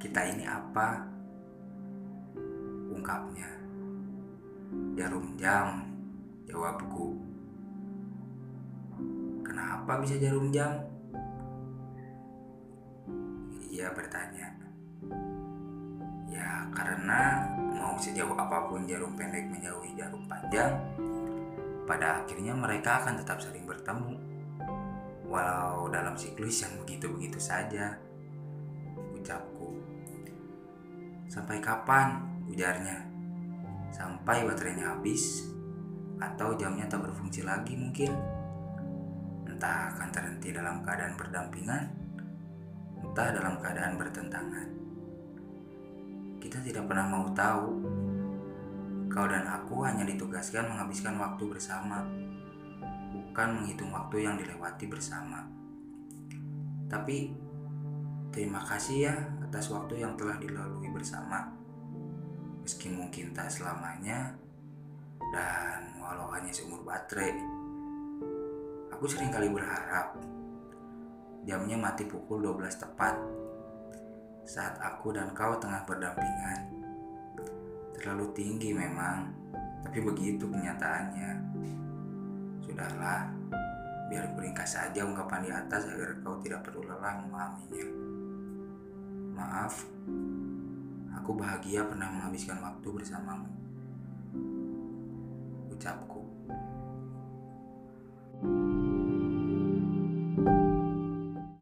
kita ini apa? Ungkapnya. Jarum jam, jawabku. Kenapa bisa jarum jam? Ia bertanya. Ya karena mau sejauh apa pun jarum pendek menjauhi jarum panjang, pada akhirnya mereka akan tetap saling bertemu. Walau dalam siklus yang begitu-begitu saja, ucapku. Sampai kapan? Ujarnya. Sampai baterainya habis atau jamnya tak berfungsi lagi mungkin. Entah akan terhenti dalam keadaan berdampingan, entah dalam keadaan bertentangan. Kita tidak pernah mau tahu. Kau dan aku hanya ditugaskan menghabiskan waktu bersama, bukan menghitung waktu yang dilewati bersama. Tapi terima kasih ya atas waktu yang telah dilalui bersama. Meski mungkin tak selamanya dan walau hanya seumur baterai. Aku sering kali berharap jamnya mati pukul 12 tepat saat aku dan kau tengah berdampingan. Terlalu tinggi memang, tapi begitu kenyataannya. Sudahlah, biar kuringkas saja ungkapan di atas agar kau tidak perlu lelah memahaminya. Maaf, aku bahagia pernah menghabiskan waktu bersamamu. Ucapku.